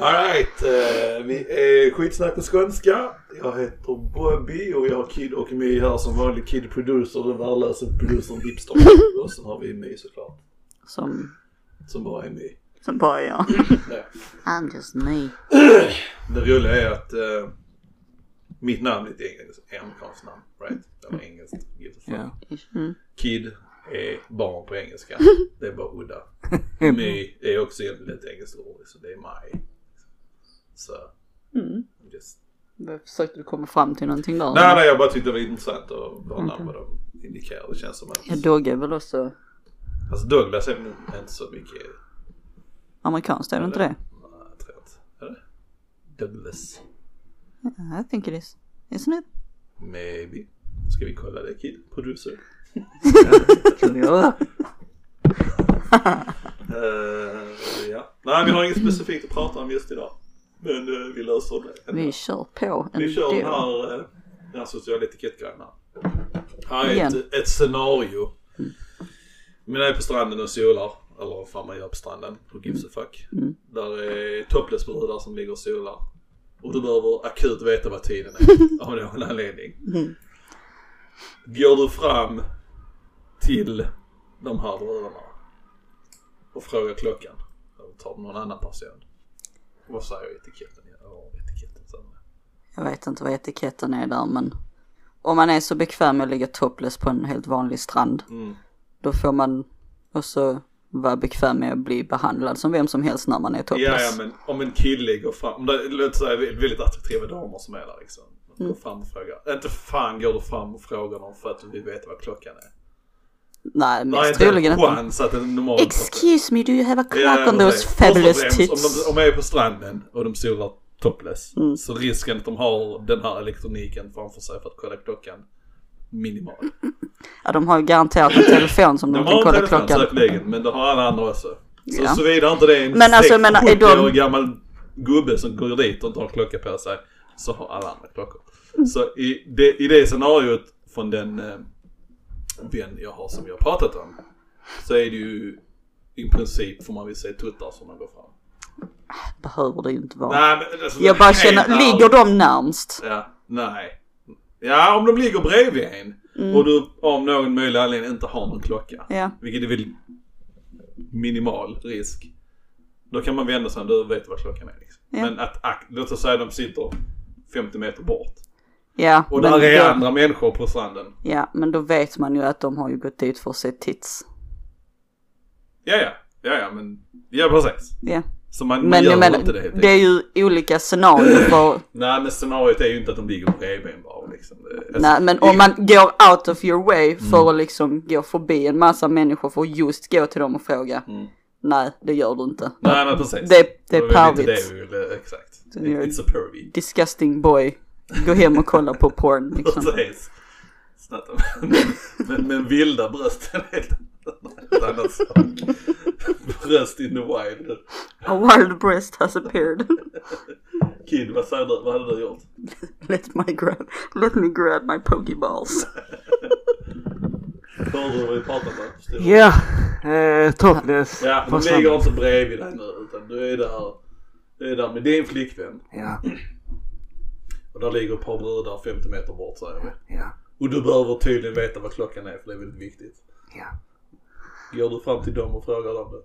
Alright, eh, vi är skitsnack på skånska. Jag heter Bobby och jag har Kid och My här som vanlig Kid producer, den värdelösa producern Dipstar. och sen har vi My såklart, Som, som bara är My. som bara jag. Ja. I'm just me. Det roliga är att eh, mitt namn är ett engelskt, amerikanskt namn, right? Det var engelskt, give a fuck. Ja. Mm. Kid är barn på engelska. Det är bara udda. My är också egentligen ett engelskt ord, så det är my. Så, Mm. just. Försökte du komma fram till någonting där? Nej, nej, jag bara tyckte det var intressant att bara namn vad de indikerar. Det känns som att, Ja, Dogge är väl också alltså Douglas är väl inte så mycket, amerikanskt, är det inte det? nej, jag tror inte. Är det? Douglas, I think it is. Isn't it? maybe. Ska vi kolla det Kid, producer? Kan du göra? Uh, ja. Nej, vi har inget specifikt att prata om just idag. Men uh, vi löser det. Vi kör på Vi kör den ändå. här, eh, den här sociala etikettgrejen här. Här är Igen. ett, ett scenario. Men jag är på stranden och solar. Eller vad fan man gör på stranden. Who gives a fuck. Mm. Där är topless-brudar som ligger och solar. Och du behöver akut veta vad tiden är. av någon anledning. Mm. Går du fram till de här brudarna. Och frågar klockan. Eller tar du någon annan person. Vad säger etiketten? Ja, etiketten. Så. Jag vet inte vad etiketten är där men om man är så bekväm med att ligga topless på en helt vanlig strand Mm. då får man också vara bekväm med att bli behandlad som vem som helst när man är Ja, topless. ja, men om en kille går fram, om det låt säga väldigt attraktiva damer som är där liksom. Går Mm. fram och frågar. Inte fan går du fram och frågar dem för att du vill veta vad klockan är. Nej, mest inte troligen en inte. chans att en normal Excuse me, do you have a clock Ja, on those fabulous tits? Om, de, om jag är på stranden och de solar topless. Mm. Så risken att de har den här elektroniken framför sig för att kolla klockan minimal. Ja, de har ju garanterat en telefon som de, De kan har en kolla telefon klockan. säkerligen men det har alla andra också. Så Ja. såvida inte det är en Men alltså, jag menar, är de- 70-årig gammal gubbe som går dit och inte har klocka på sig. Så har alla andra klockor. Mm. Så i det, i det scenariot från den eh, vän jag har som vi har pratat om. Så är det ju i princip får man väl säga tuttar som man går fram. Behöver det ju inte vara. Nej men alltså, Jag bara känner, ärligt. ligger de närmst? Ja, nej. Ja om de ligger bredvid en. Mm. Och du av någon möjlig anledning inte har någon klocka. Ja. Vilket är väl minimal risk. Då kan man vända sig om du vet vad klockan är. Liksom. Ja. Men att, låt oss säga de sitter 50 meter bort. Ja, Och men där är då, andra människor på stranden. ja, men då vet man ju att de har ju gått dit för att se tits. Ja, ja. Ja, ja, men. Ja, precis. Ja. Så man, man Men gör jag menar, inte det helt det är ju olika scenarier för, Nej, men scenariot är ju inte att de ligger bredvid en bara liksom. Det, alltså, nej men om man går out of your way för att liksom gå förbi en massa människor för att just gå till dem och fråga. Mm. Nej, det gör du inte. Nej, men precis. Det- det är pervigt. det vi ville, exakt. Är- It's a pervy. Disgusting boy. Gå hem och kolla på porn liksom. Precis. Men, men, men vilda bröst är helt sak. Bröst in the wild. A wild breast has appeared. Kid, vad säger du? Vad hade du gjort? Let my grab, let me grab my pokeballs. Hörde du vad vi pratade om? Ja, eh, topless. Ja, stranden. ligger inte bredvid dig nu utan du är där. Du är där med din flickvän. Ja, Och där ligger ett par brudar 50 meter bort säger vi. ja, Och du behöver tydligen veta vad klockan är för det är väldigt viktigt. ja. Går du fram till dem och frågar dem det?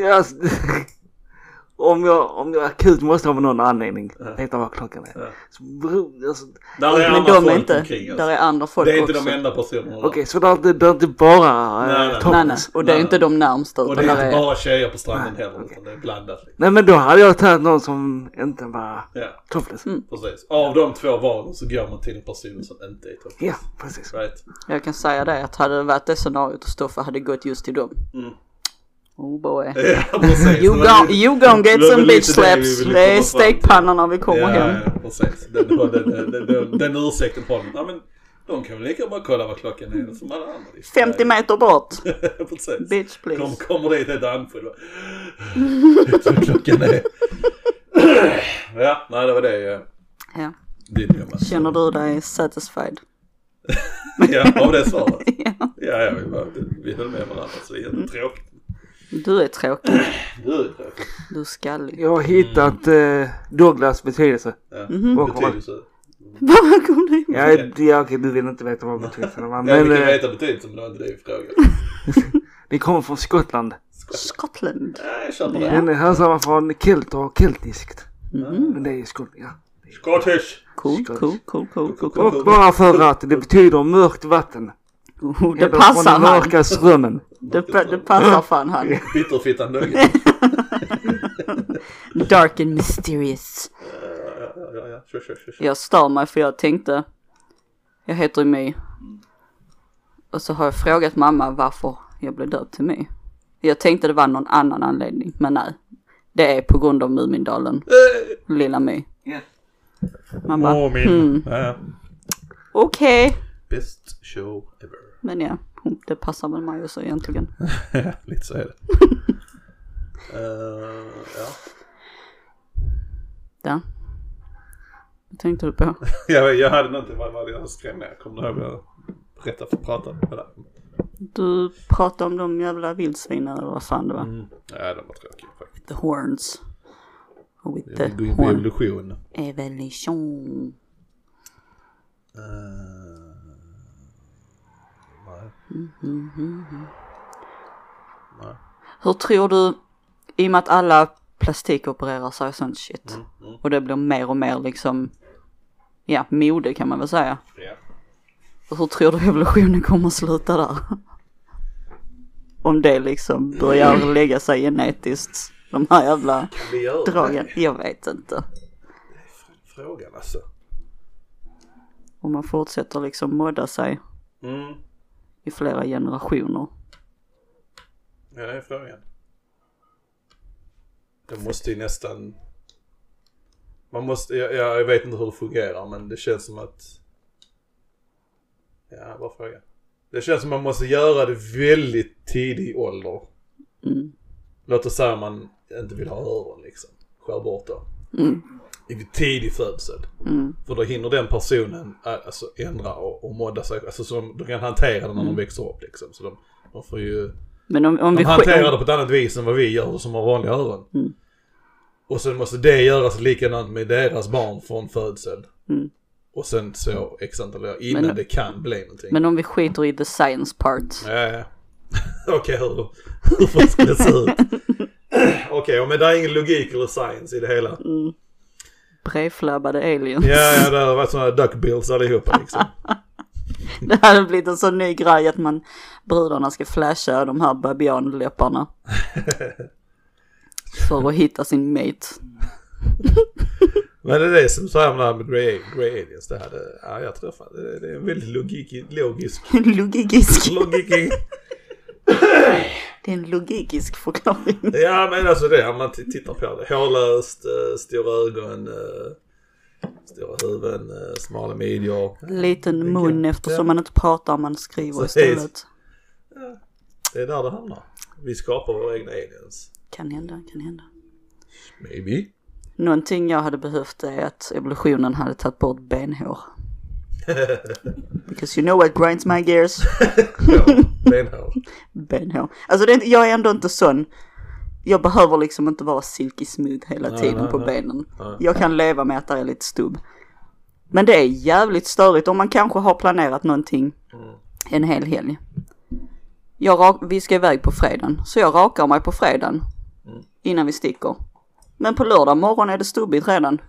Ja, alltså, om, jag, om jag akut måste ha någon anledning Ja. veta vad klockan är. Ja. Så beror, alltså, Där är Men andra de är folk inte, omkring där oss. är andra folk Det är inte också. de enda personerna där. Okej, så det är, det är inte bara eh, Nej, nej, nej. Nej nej, och det är Nej. inte de närmsta Och det är där inte är, bara tjejer på stranden Nej, heller utan det är blandat. Liksom. Nej men då hade jag tagit någon som inte var Ja, topless. precis. Av de två valen så går man till en person som inte är topless. Ja, precis. Right? jag kan säga det att hade det varit det scenariot och Stoffe hade gått just till dem. Mm. Oh boy. Ja, precis. You, go, you gon det get some bitch slaps. Det är komma fram till. stekpanna när vi kommer ja, hem. Ja, precis. Den, den, den, den, den, ursäkten har de. Ja, men de kan väl lika bra kolla vad klockan är som alla andra. liksom. 50 meter bort. precis. Bitch please. kommer dit helt andfull. va? Vet du vad klockan är? ja, nej det var det. ja. Ja. Dilemmat. Känner du dig satisfied? Ja, av det svaret. ja. Ja, ja vi, vi höll med varandra så det är jättetråkigt. Du är tråkig. Du är tråkig. Du är skallig. Jag har hittat eh, Douglas betydelse. Ja. Vad kommer- Betydelse. Vad kom det in? Ja, ja okej, du vill inte veta vad betydelsen var. Ja, Men vi kan eh, veta betydelsen men det var inte det vi frågade. det kommer från Skottland. Skottland. Ja, jag köper Ja. det. Den härstammar från kelt och keltiskt. Mhm. Men det är Skottland, ja. Scottish. Cool, cool, cool, cool, cool, cool. Och bara för att det betyder mörkt vatten. Oh, det Eller passar Från den han. mörka strömmen. Det, det passar fan han. Bitterfittan Dugge. Dark and mysterious. Ja, ja, ja, ja. Kör, kör, kör. Jag stör mig för jag tänkte, jag heter ju My. Och så har jag frågat mamma varför jag blev döpt till My. Jag tänkte det var någon annan anledning, men nej. Det är på grund av Mumindalen, lilla My. Ja. Man bara, Mumin. hmm, okej. Best show ever. Men ja, det passar väl mig också egentligen. Lite så är det. Eh, ja. Där. Vad tänkte du på? jag, jag hade någonting, vad var det jag skrev ner? Kommer du ihåg vad jag berättade för prata? Du pratade om de jävla vildsvinen eller vad fan det var. Mm. Ja, de var tråkiga faktiskt. The horns. Och with the horn. evolution. Evolution. Uh, nej. Nej. Hur tror du, i och med att alla plastikopererar sig och sånt shit. Mm, mm. Och det blir mer och mer liksom, ja, mode kan man väl säga. Och hur tror du evolutionen kommer att sluta där? Om det liksom börjar lägga sig genetiskt, de här jävla dragen. det? Jag vet inte. Frågan alltså. Om man fortsätter liksom modda sig Mm. I flera generationer. Ja, det är frågan. Det måste ju nästan... Man måste, jag, jag vet inte hur det fungerar men det känns som att... Ja, vad frågan? Det känns som man måste göra det väldigt tidig ålder. Mm. Låt oss säga att man inte vill ha öron liksom. Skär bort dem. Mm. I tidig födsel. Mm. För då hinner den personen alltså, ändra och, och modda sig. Alltså så de, de kan hantera det när de växer upp liksom. Så de, de får ju... Men om, om De vi hanterar det på ett annat vis än vad vi gör som har vanliga öron. Mm. Och sen måste det göras likadant med deras barn från födsel. Mm. Och sen så x antal år innan Men- det kan bli någonting. Men om vi skiter i the science part. Ja, ja. Okej, hur, hur fan ska det se ut? Okej, men det är ingen logik eller science i det hela. Mm. Brevflabbade aliens. Ja, ja, det har varit sådana duckbills allihopa liksom. Det hade blivit en sån ny grej att man brudarna ska flasha de här babianläpparna. För att hitta sin mate. Men det är det som säger med det här med grey, grey aliens. Det hade, ja jag tror fan det, det är en väldigt logik, logisk, Logikisk. logik i. Det är en logikisk förklaring. Ja men alltså det, om man tittar på det. Hårlöst, eh, stora ögon, eh, stora huvuden, eh, smala midjor. Liten mun Ja. eftersom man inte pratar, man skriver istället. Det är där det hamnar. Vi skapar våra egna aliens. Kan hända, kan hända. Maybe. Någonting jag hade behövt är att evolutionen hade tagit bort benhår. Because you know what grinds my gears? benhår. benhår. Alltså är, jag är ändå inte sån. Jag behöver liksom inte vara silky smooth hela Nej, tiden nej, på nej. benen. Jag kan leva med att det är lite stubb. Men det är jävligt störigt om man kanske har planerat någonting Mm. en hel helg. Jag vi ska iväg på fredagen, så jag rakar mig på fredagen Mm. innan vi sticker. Men på lördag morgon är det stubbigt redan.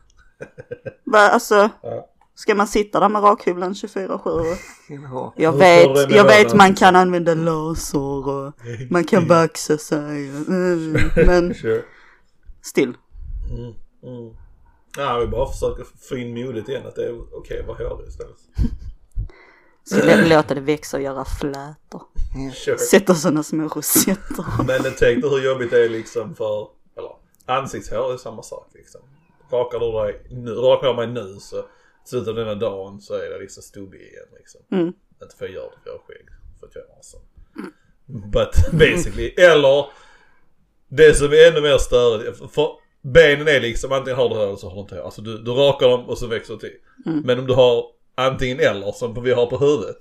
Va, alltså, Ja. Ska man sitta där med rakhyveln 24-7? Ja. Jag vet, jag vet man kan använda laser och man kan vaxa sig. Mm, men Sure. still. Mm. Mm. Ja, vi bara försöker få in modet igen att det är okej att vara hårig istället. Så lä- låta det växa och göra flätor. Sure. Sätta sådana små rosetter. Men tänk dig hur jobbigt det är liksom för, eller ansiktshår är samma sak liksom. Rakar du dig nu, rakar jag mig nu så slutet av denna dagen så är det liksom stubbig igen liksom. Mm. Inte för jag gör det för jag har skägg. För att jag är awesome. But basically, eller det som är ännu mer störigt, för benen är liksom antingen har du hår eller så har du inte hår. Alltså du, du rakar dem och så växer det till. Mm. Men om du har antingen eller som vi har på huvudet.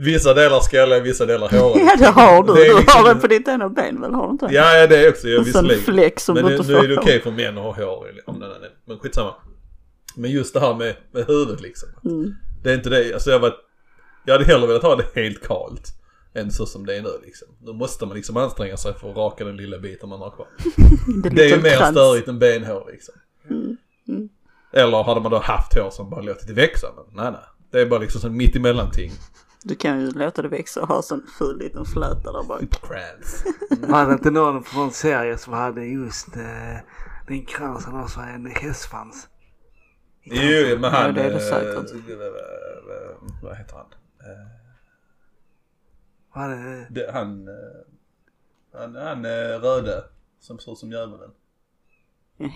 Vissa delar skalliga, vissa delar håriga. Ja det har du, Det du liksom- har den på ditt ena ben väl, har du inte? Ja, ja det är också, jag visserligen. Men nu, nu är det okej för män att ha hår i- om den är Men skitsamma. Men just det här med, med huvudet liksom. Mm. Det är inte det, alltså jag var, jag hade hellre velat ha det helt kalt. Än så som det är nu liksom. Då måste man liksom anstränga sig för att raka den lilla biten man har kvar. Det är, Det är ju mer krans. störigt än benhår liksom. Mm. Eller hade man då haft hår som bara låtit det växa. Men nej nej. Det är bara liksom sån mittemellanting. Du kan ju låta det växa och ha sån ful liten fläta där bak. Krans. Var det inte någon från serie som hade just eh, den kransen också, en hästsvans? Jo, men han... Ja, det är det eh, säkert. eh, Vad heter han? Eh, Var det, han... Han, han röde. Som ser ut som djävulen.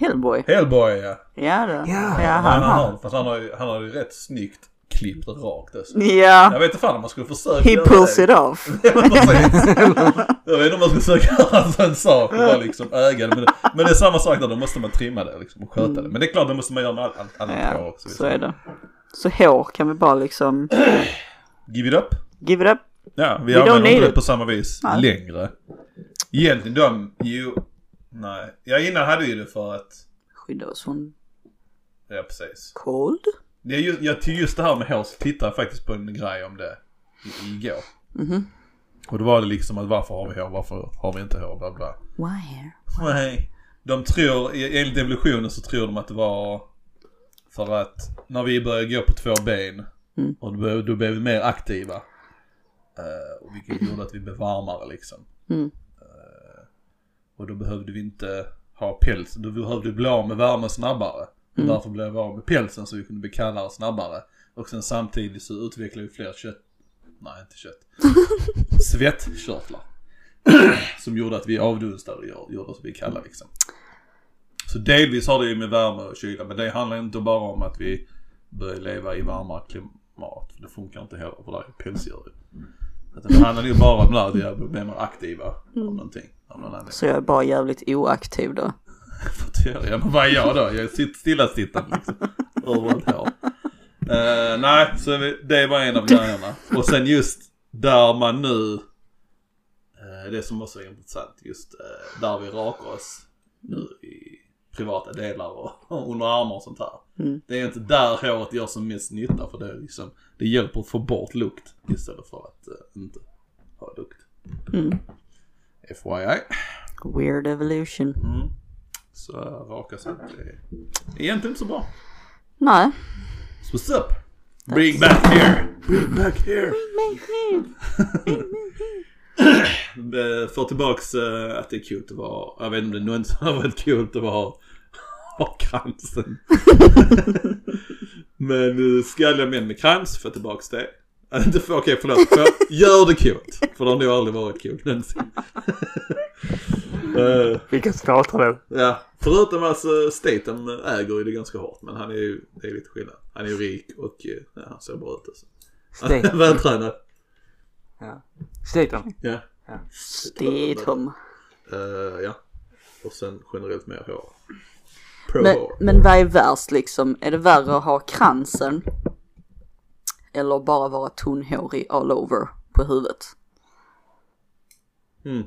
Hellboy. Hellboy ja. Ja det. Ja. Ja, Han, han har, fast han har ju, han har ju rätt snyggt klippt rakt alltså. Ja. Jag vet inte fan om man skulle försöka He pulls det. it off. Jag vet inte om man skulle försöka göra en sak och bara liksom äga det. Men, det. men det är samma sak där, då måste man trimma det liksom och sköta det. Men det är klart, det måste man göra med allt annat hår Ja, också. så är det. Så hår kan vi bara liksom Give it up. give it up. Ja, vi don't använder inte det på samma vis Nej. längre. Egentligen de, jo, nej. Ja innan hade ju det för att, Skydda oss från ja precis. cold. Det är ju, jag till just det här med hår så tittade jag faktiskt på en grej om det igår. Mhm. Och då var det liksom att varför har vi hår, varför har vi inte hår, bla bla. Why here? Nej. De tror, i- enligt evolutionen så tror de att det var för att när vi började gå på två ben Mm. och då, då blev vi mer aktiva. Uh, vilket gjorde att vi blev varmare liksom. Mm. Eh, och då behövde vi inte ha päls, då behövde vi bli av med värmen snabbare. Och därför blev vi av med pälsen så vi kunde bli kallare snabbare. Och sen samtidigt så utvecklade vi fler kött, nej inte kött, svettkörtlar. som gjorde att vi avdunstade och gjorde- oss vi kalla liksom. Så delvis har det ju med värme och kyla men det handlar inte bara om att vi börjar leva i varmare klimat. För det funkar inte heller för det är pälsdjur. Det handlar ju bara om att vi blir mer aktiva om någonting. Av någon anledning. Så jag är bara jävligt oaktiv då. För att göra- Ja men vad är jag då? Jag är sitt stillasittande liksom. Över ett hår. Eh, nej, så vi, det var en av grejerna. Och sen just där man nu, eh, det som också är intressant, just eh, där vi rakar oss nu i privata delar och, och under armar och sånt här. Mm. Det är inte där håret gör som mest nytta för det är liksom, det hjälper att få bort lukt istället för att eh, inte ha lukt. Mm. FYI. Weird evolution. Mm. Så raka inte är egentligen inte så bra. Nej. So what's up? Bring back here! Bring back here! Eh, Få tillbaks eh, att det är kul att vara, jag vet inte om det någonsin har varit kul att vara ha kransen. Men uh, skalliga män med krans, få tillbaks det. Inte få, okej förlåt, få, gör det kul. För det har nog aldrig varit kul någonsin. Eh, vilka stater då? Ja, förutom alltså Statham äger ju det ganska hårt men han är ju, det är lite skillnad. Han är ju rik och eh, ja, han ser bra ut alltså. Statham. vältränad. Ja. Statham. Ja. Statham. Eh, ja. Och sen generellt mer hår. Pro Men, hår. men vad är värst liksom? Är det värre att ha kransen? Eller bara vara tunnhårig all over på huvudet? Mm.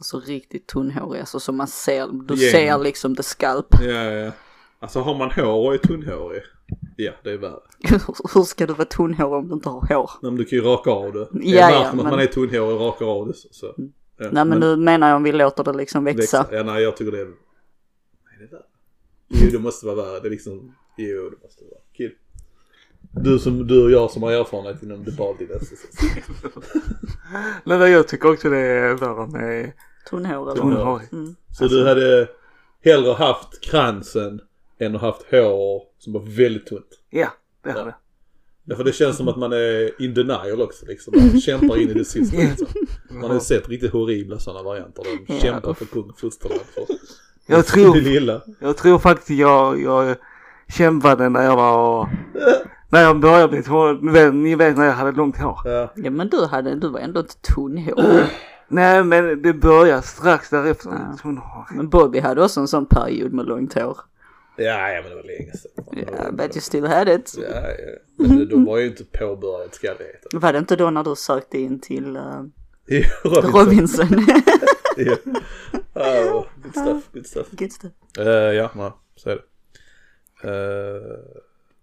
Alltså riktigt tunnhårig, alltså som man ser, du Igen. ser liksom the scalp. Ja, ja, ja. Alltså har man hår och är tunnhårig. Ja, det är värre. Hur ska du vara tunnhårig om du inte har hår? Men du kan ju raka av det. Det är Ja, ja, att men- man är tunnhårig och rakar av det. Så, så. Ja, Nej men nu menar jag om vi låter det liksom växa. Ja, nej jag tycker det är... Nej, det är värre. Jo, det måste vara värre. Det är liksom... Jo, det måste vara. Kul. Du, som, du och jag som har erfarenhet inom det badiness. Nej, men jag tycker också det är värre med Tunnhår eller? tunnhårig. Mm. Så du hade hellre haft kransen än att haft hår som var väldigt tunt. Ja, det hade jag. Ja, för det känns som att man är in denial också liksom. Man kämpar in i det sista liksom. Man har ju sett riktigt horribla sådana varianter. De Ja, kämpar för kung fosterland för Jag det tror, lilla. jag tror faktiskt jag, jag kämpade när jag var, när jag började bli vet- Ni vet när jag hade långt hår. Ja. Ja men du hade, du var ändå inte tunnhårig. Nej men det började strax därefter. Ja. Tunnhårig. Men Bobby hade också en sån period med långt hår. Ja, ja men det var länge sedan. Yeah, but you still had it. Ja, ja. Men det, då var ju inte påbörjat skalligheten. Var det inte då när du sökte in till uh, Robinson. Robinson? Ja. Oh, good stuff, good stuff. Good stuff. Uh, ja, nej, så är det. Uh,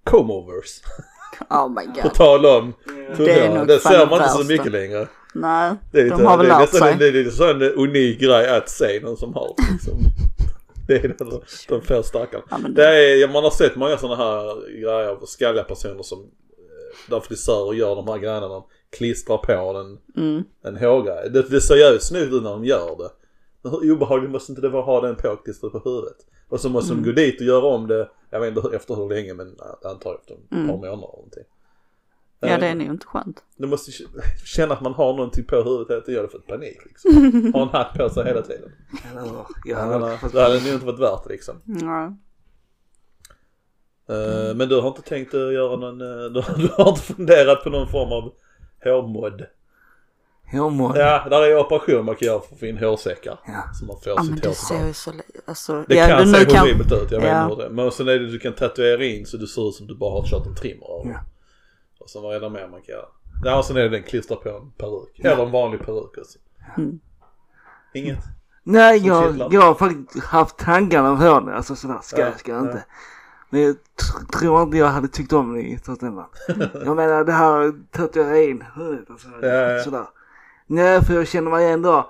Comovers. Oh my På god. tal om Det är nog Det ser det man inte så mycket längre. Nej, Det är, de har väl lärt nästan sig. det är lite sån unik grej att se någon som har liksom. Det är de, de få stackarna. Ja, men Det är, man har sett många sådana här grejer av skalliga personer som eh, där frisörer gör de här grejerna. De klistrar på en, Mm. en hårgrej. Det, det ser jävligt snyggt ut när de gör det. Hur obehagligt måste inte det vara att ha den påklistrad på huvudet? Och så måste de gå dit och göra om det, jag vet inte efter hur länge men antar efter ett par månader eller någonting. Ja Eh, det är nog inte skönt. Du måste känna att man har någonting på huvudet hela tiden. Jag hade fått panik liksom. Ha en hatt på sig hela tiden. Det hade nog inte varit värt det liksom. Nej. Eh, Men du har inte tänkt att göra någon, eh, du, har inte funderat på någon form av hårmodd? hårmål. Ja, där är operation man kan göra för att få in hårsäckar. Ja. Så man får Ja sitt men hår det ser ju så, alltså. Det ja, kan nu se horribelt ut, jag vet Ja. hur det är. Men sen är det du kan tatuera in så du ser ut som du bara har kört en trimmer över. Ja. Och sen vad är det mer man kan göra? Ja, och sen är det den klistra på en peruk. Eller en vanlig peruk också. Mm. Inget? Nej, Som jag, kittlar. jag har faktiskt haft tankarna på det. Alltså sådär, ska Ja, jag, ska jag ja. inte. Men jag tr- tror inte jag hade tyckt om det i slutändan. jag menar det här tatuera in huvudet sådär. Ja, ja. sådär. Nej, för jag känner mig ändå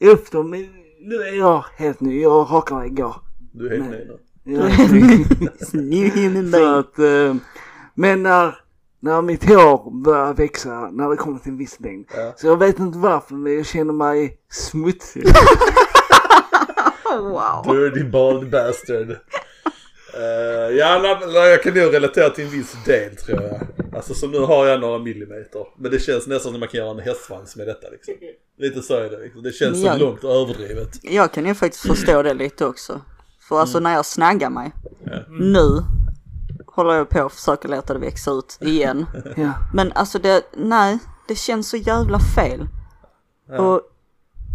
efter, men nu är jag helt ny. Jag rakade mig igår. Du är helt ny nu. Human Så att, eh, men när, när mitt hår börjar växa, när det kommer till en viss längd. Ja. Så jag vet inte varför, men jag känner mig smutsig. Wow. Dirty bald bastard. Uh, ja, jag kan nog relatera till en viss del tror jag. Alltså som nu har jag några millimeter. Men det känns nästan som man kan göra en hästsvans med detta liksom. Lite så är det liksom. Det känns så Ja. långt och överdrivet. Jag kan ju faktiskt förstå det lite också. För alltså när jag snaggar mig. Ja. Nu håller jag på att försöka låta det växa ut igen. ja. Men alltså det, nej, det känns så jävla fel. Och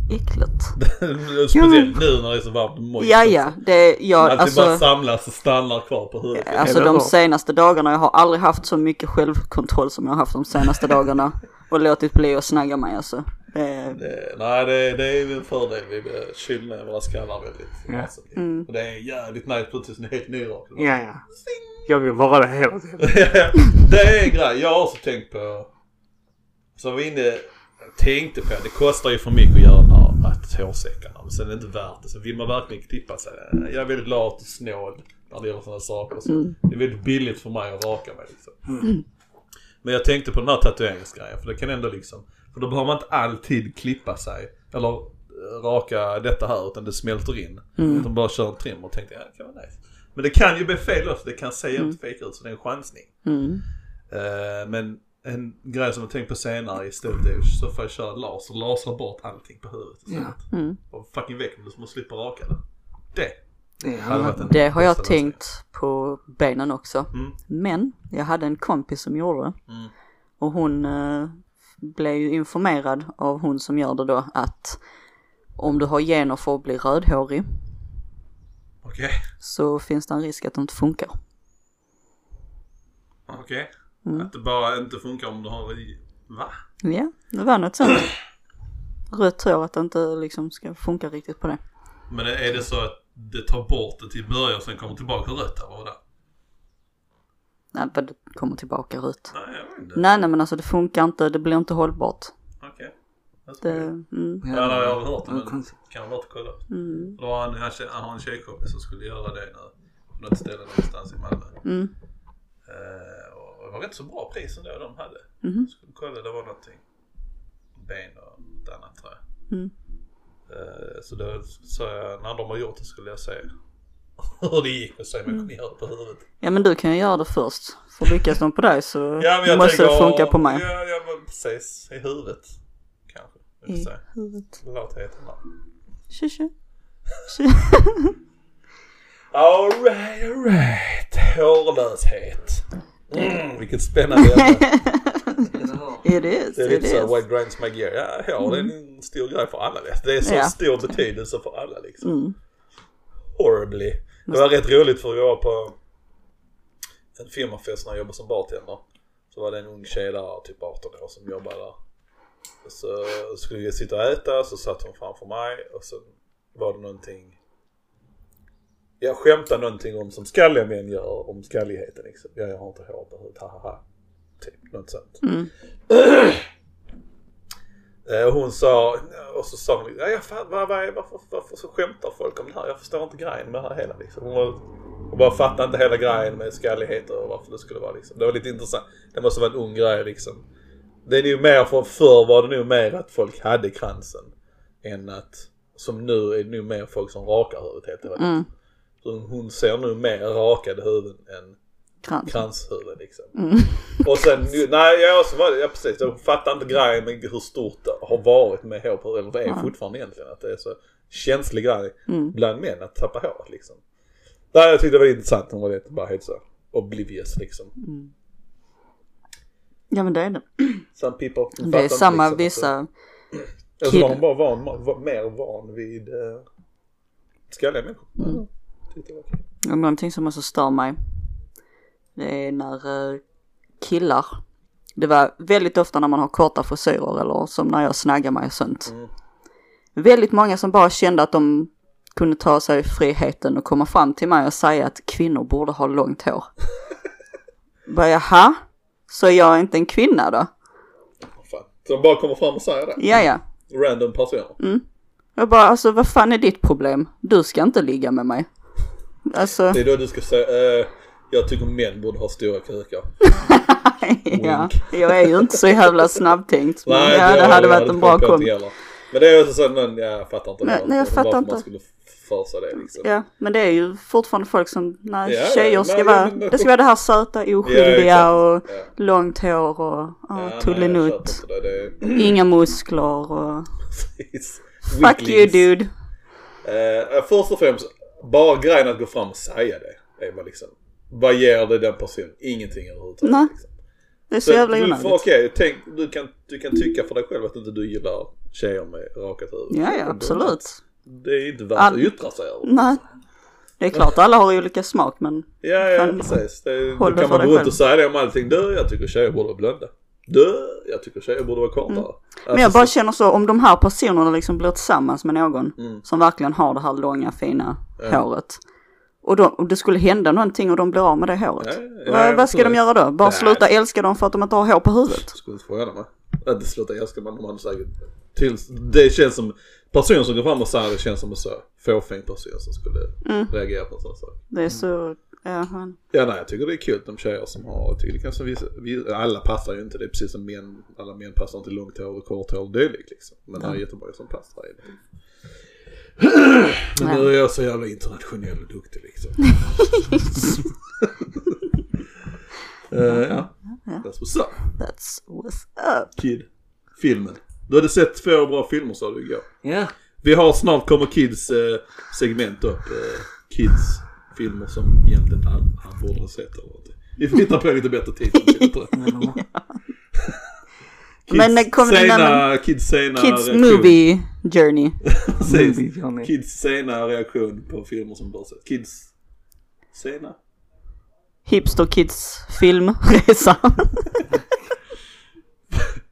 äckligt. Speciellt nu när det är så varmt och mojt. Ja, ja, det, jag, Allt det bara alltså, samlas och stannar kvar på huvudet. alltså de senaste dagarna, jag har aldrig haft så mycket självkontroll som jag har haft de senaste dagarna. Och låtit bli att snagga mig alltså. Det, Det, nej det, det är ju en fördel. Vi kyler ner våra skallar väldigt. Ja. Alltså, Och det är jävligt nice precis när det är helt nyrakad. Ja, ja. Jag vill vara det hela tiden. det är en grej. Jag har också tänkt på. Så var vi inne. Tänkte på. Det kostar ju för mycket att göra att hårsäckarna. Men sen är det inte värt det. Så vill man verkligen klippa sig. Jag är väldigt lat och snål. När det gäller sådana saker. Så Det är väldigt billigt för mig att raka mig liksom. Men jag tänkte på den här tatueringsgrejen. För det kan ändå liksom. För då behöver man inte alltid klippa sig. Eller eh, raka detta här. Utan det smälter in. Utan bara kör en trimmer. Och tänkte jag, ja, det kan vara nice. Men det kan ju bli fel också. Det kan se jävligt fake ut. Så det är en chansning. mm, Eh, men en grej som jag tänkt på senare istället är så får jag köra laser. Lasra bort allting på huvudet istället. mm. Och fucking väck med så man slipper raka det. Det Det en Det har jag tänkt på benen också. Mm. Men jag hade en kompis som gjorde det. Mm. Och hon eh, blev ju informerad av hon som gör det då att om du har gener för att bli rödhårig Okej, så finns det en risk att det inte funkar. okej. Mm. Att det bara inte funkar om du har. Va? Ja, det var något sånt. Rött hår, att det inte liksom ska funka riktigt på det. Men är det så att det tar bort det till början och sen kommer tillbaka rött eller vadå? Nej, men det kommer tillbaka rött. Nej, jag vet inte. Nej, nej men alltså det funkar inte, det blir inte hållbart. Okej. That's Det, mm, Ja, jag har hört det men kan ha varit och kolla. mm, Det var han, han har en tjejkompis som skulle göra det nu. På något ställe någonstans i Malmö. mm, Eh, och det var rätt så bra pris ändå de hade. Mhm. Skulle kolla, det var någonting. Ben och något annat tror jag. Mm. Eh, så då sa jag, när de har gjort det skulle jag se hur det gick och se om jag kunde göra det på huvudet. Ja men du kan ju göra det först. För lyckas de på dig så Ja måste tänker, det funka på mig. Ja, ja men precis. I huvudet. Kanske. I se. huvudet. Latheten där. Tjo, tjo. Alright, alright. Hårlöshet. Mm, vilket spännande ämne. It is, Det är it lite is. så what grinds my gear. Ja, hår det är en stor grej för alla. Det är så Ja. stor betydelse för alla liksom. Mm. Horribly. Det var rätt roligt för vi var på en firmafest när jag jobbade som bartender. Så var det en ung tjej där, typ 18 år, som jobbade där. Så skulle vi sitta och äta, så satt hon framför mig och så var det någonting jag skämtade någonting om som skalliga män gör om skalligheten liksom. Ja, jag har inte hår på huvudet, haha. Typ, något sånt. Mm. Eh, Och hon sa, och så sa hon, ja, jag vad, vad, varför, varför så skämtar folk om det här? Jag förstår inte grejen med det här hela liksom. Hon, var, hon bara fattade inte hela grejen med skalligheter och varför det skulle vara liksom. Det var lite intressant. Det måste vara en ung grej liksom. Det är nog mer, för förr var det nog mer att folk hade kransen. Än att, som nu är det nog mer folk som rakar huvudet helt enkelt. Mm. Så hon ser nu mer rakade huvuden än Krans. kranshuvud liksom. Mm. Och sen, nej ja, så var ja precis. Jag fattar inte grejen med hur stort det har varit med hår eller det är fortfarande egentligen. Att det är så känslig grej Mm. bland män att tappa håret liksom. Nej, jag tyckte det var intressant. Hon var lite bara helt så oblivious liksom. Ja men det är det. Some people Det är inte samma liksom vissa, Eller så var hon bara van, var mer van vid uh, skalliga människor. Mm. Om någonting som också stör mig. Det är när eh, killar, det var väldigt ofta när man har korta frisyrer eller som när jag snaggar mig och sånt. Mm. Väldigt många som bara kände att de kunde ta sig friheten och komma fram till mig och säga att kvinnor borde ha långt hår. bara jaha? Så jag är inte en kvinna då? Fan. Så de bara kommer fram och säger det. Ja ja. Random personer. Jag bara alltså vad fan är ditt problem? Du ska inte ligga med mig. Alltså, Det är då du ska säga, eh, jag tycker män borde ha stora kukar. ja. Jag är ju inte så jävla snabbtänkt. Men Nej, ja, det har hade varit en bra kommit på kom. inte heller. Men det är också så någon, jag fattar inte Nej, det. nej, jag fattar inte. man skulle för sig det liksom. Ja, men det är ju fortfarande folk som, nej, Ja, ja, tjejer ska nej, vara, men- det ska vara det här söta, Ja, oskyldiga exakt. och Ja. långt hår och Ja, ja, det. Det är Inga muskler och fuck you dude. Eh, först och främst, bara grejen att gå fram och säga det. Är bara liksom, vad ger det den personen? Ingenting överhuvudtaget. Nej, Liksom. Det är så Så jävla onödigt. Okej, tänk, du, kan, du kan tycka för dig själv att inte du gillar tjejer med rakat huvud. Ja, ja, absolut. Det är inte värt All- att yttra sig över. Nej. Det är klart alla har olika smak men Ja, ja precis. Det, håll då kan man gå runt och säga det om allting. Du, jag tycker tjejer borde vara blonda. Du, jag tycker tjejer borde vara kortare. Mm. Men jag bara känner så, om de här personerna liksom blir tillsammans med någon Mm. som verkligen har det här långa fina håret. Och, då, och det skulle hända någonting och de blir av med det håret. Ja, ja, vad, ja, vad ska de göra då? Bara Nej. sluta älska dem för att de inte har hår på huvudet? Skulle inte förvåna mig. Att det slutar älska man, de hade säkert tills, det känns som, personer som går fram och säger det känns som en så fåfäng person som skulle Mm. reagera på en sån sak. Det är så, ja. Ja nej jag tycker det är kul de tjejer som har, jag tycker det kanske vissa, vi, alla passar ju inte, det är precis som män, alla män passar inte långt hår och kort hår och dylikt liksom. Men det är jättemånga som passar det. Men nu är jag så jävla internationell och duktig liksom. Eh, ja, that's what's up. That's what's up. Kid. Filmen. Du hade sett två bra filmer sa du igår. Ja. Vi har snart kommer Kids eh, segment upp. Eh, kids filmer som egentligen han, han borde ha sett. Vi får hitta på lite bättre titel. Kids Men, eh, kommer sena, nämna- Kids sena Kids reaktion. movie journey. Movie, Johnny. Kids sena reaktion på filmer som bör sett. Kids sena. Hipster kids filmresa.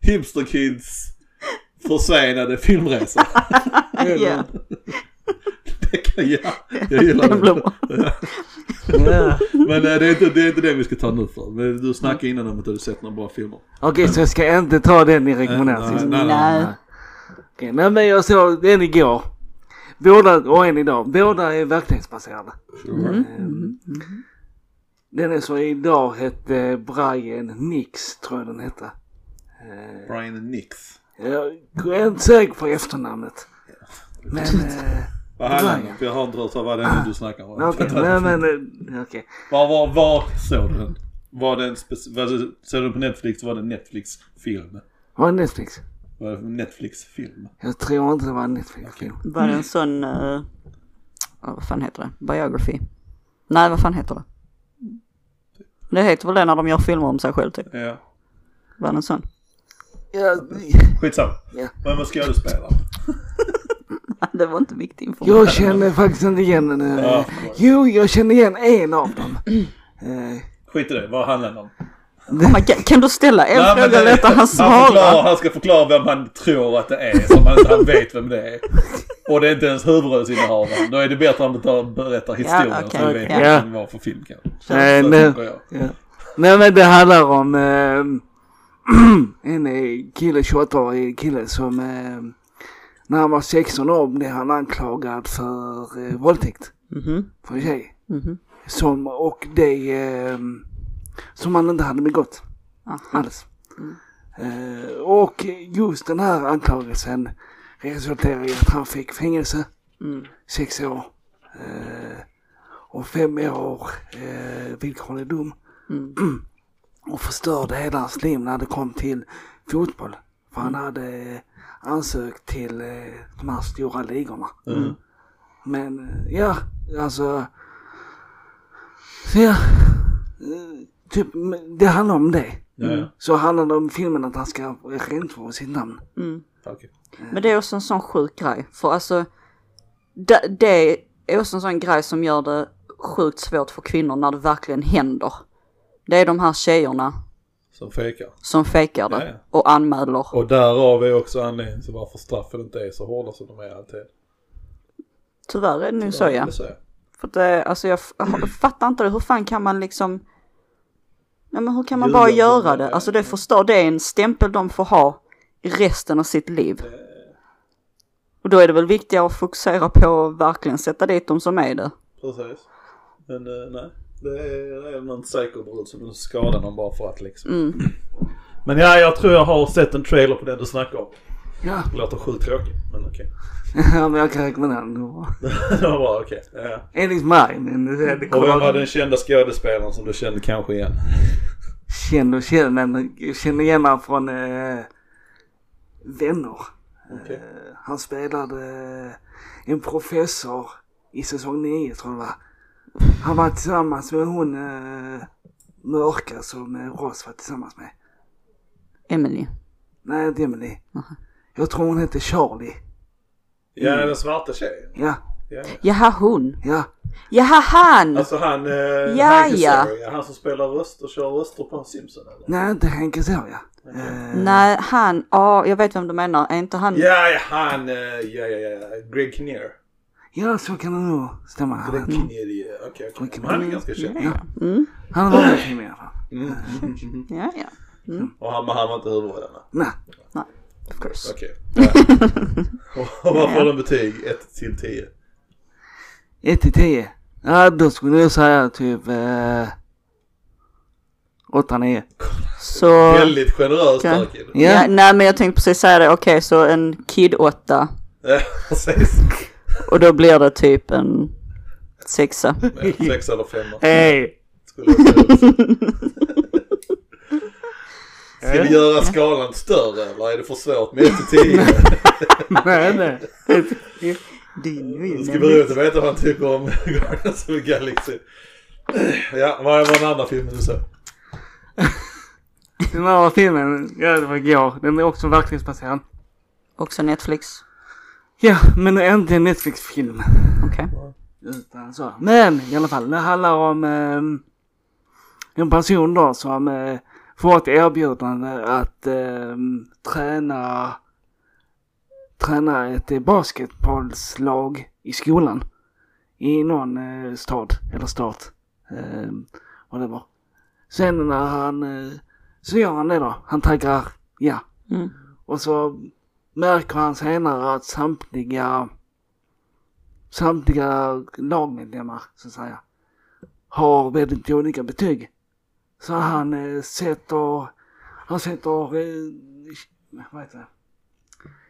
Hipster Kids försenade filmresa. ja, Det kan jag. Jag gillar det. Ja. Men eh, det är, inte, det är inte det vi ska ta nu för. Men du snackade innan om att du hade sett några bra filmer. Okej, så jag ska inte ta den i rekommenderar Nej, sist. nej, Nej. Okej, nej men jag såg den igår. Båda, och en idag. Båda är verklighetsbaserade. Mm. Den är så idag hette Brian Nix, tror jag den hette. Eh, Brian Nix. Jag är inte säker på efternamnet. Men, eh, Vad handlar den om? Jag har inte hört vad det är nu du snackar om. okej, nej men, eh, okej. Var, var, var såg du den? Var det en speci- var det, såg du den på Netflix var det en Netflix-film? Var det Netflix? Var det Netflix-film? Jag tror inte det var en Netflix-film. Var det en sån, uh, vad fan heter det? Biography? Nej, vad fan heter det? Det heter väl det när de gör filmer om sig själv typ. Ja. Var det en sån? Ja, Skitsamma. Ja. Vem var skådespelaren? det var inte viktig information. Jag känner faktiskt inte igen den. eh, Ja. Jo, jag känner igen en av dem. Eh, Skit i det, vad handlar det om? Oh kan du ställa en Nej, fråga och låta han svara? han ska förklara vem han tror att det är, som han inte han vet vem det är. Och det är inte ens huvudrollsinnehavaren. Då är det bättre att han tar- berättar historien Ja, så okej, vi vet ja. vad det var för film kanske. Nej, Så jag. Ja. Nej men det handlar om eh, en eh, kille, 28-årig kille som eh, när han var 16 år blev han anklagad för eh, våldtäkt Mhm, för en tjej. mhm. Som, och det eh, som han inte hade begått Aha. alls. Eh, och just den här anklagelsen resulterade i att han fick fängelse, Mm. sex år. Eh, och fem år eh, villkorlig dom. Mm. och förstörde hela hans liv när det kom till fotboll. För han hade ansökt till eh, de här stora ligorna. Mm. Men eh, ja, alltså. Så ja. eh, Typ, det handlar om det. Ja, ja. Så handlar det om filmen att han ska rentvå sitt namn. Mm. Okej. Men det är också en sån sjuk grej. För alltså, det, det är också en sån grej som gör det sjukt svårt för kvinnor när det verkligen händer. Det är de här tjejerna Som fejkar. som fejkar det Ja, ja. och anmäler. Och därav är också anledningen till varför straffen inte är så hårda som de är alltid. Tyvärr är det nog så ja. Så är. För det, alltså jag, fattar inte det. Hur fan kan man liksom... Ja men hur kan man Ljuga bara göra det, ja. Alltså det förstår, det är en stämpel de får ha i resten av sitt liv. Och då är det väl viktigare att fokusera på att verkligen sätta dit de som är det. Precis. Men eh, nej. Det är, det är någon psykobrud som skadar någon bara för att liksom. Mm. Men ja, jag tror jag har sett en trailer på den du snackar om. Ja, Det låter sjukt tråkigt, men okej. ja men jag kan rekommendera den. Det var- bra, okej. Ja. Enligt mig, Och vem var den kända skådespelaren som du kände kanske igen? Känner och känner, men jag känner igen honom från eh, Vänner. Okej. Eh, han spelade en professor i säsong 9 tror jag det var. Han var tillsammans med hon eh, mörka som eh, Ross var tillsammans med. Emily. Nej, inte Emily. Jag tror hon hette Charlie. Ja, den svarta tjejen. Ja, Ja. Jaha hon. ja. Jaha han! Alltså han, eh, Ja, Hank ja. Azaria, han som spelar röster, kör röster på Simpson eller? Nej, inte Henke Soja. Eh, Nej han, ja jag vet vem du menar. Är inte han... Ja, ja, han, eh, ja, ja, ja, Greg Kinnear. Ja, så kan det nog stämma. Greg Han, okej, okej. Men han är ganska känd. Ja, mm, han var med i alla fall. Mm. mm, ja, ja. Och han, han var inte huvudrollen? Nej, Of course. Okej. Ja. Och vad får den betyg? 1 till 10? 1 till 10. Ja, då skulle jag säga typ eh, 8-9. Så... Väldigt generöst Okej. där kid. Ja. Ja, nej men jag tänkte precis säga det. Okej så en Kid 8. Ja, precis. Och då blir det typ en sexa. Ja, Sex eller femma. hej! Ska vi göra skalan större eller är det för svårt med 1 till 10? Nej, nej. Det ska bli roligt att veta vad han tycker om Guardians of the Galaxy. Ja, vad var den andra filmen du såg? Den andra filmen, ja det var igår. Den är också verklighetsbaserad. Också Netflix. Ja, men inte en Netflix-film. Okej. Utan så. Men i alla fall, det handlar om ehm, en person då som eh, får ett erbjudande att ehm, träna träna ett eh, basketbollslag i skolan. I någon eh, stad eller stat. Eh, vad det var. Sen när han, eh, så gör han det då. Han tackar ja. Mm. Och så märker han senare att samtliga samtliga lagmedlemmar så att säga har väldigt olika betyg. Så han eh, sätter, han sätter, eh, vad heter det?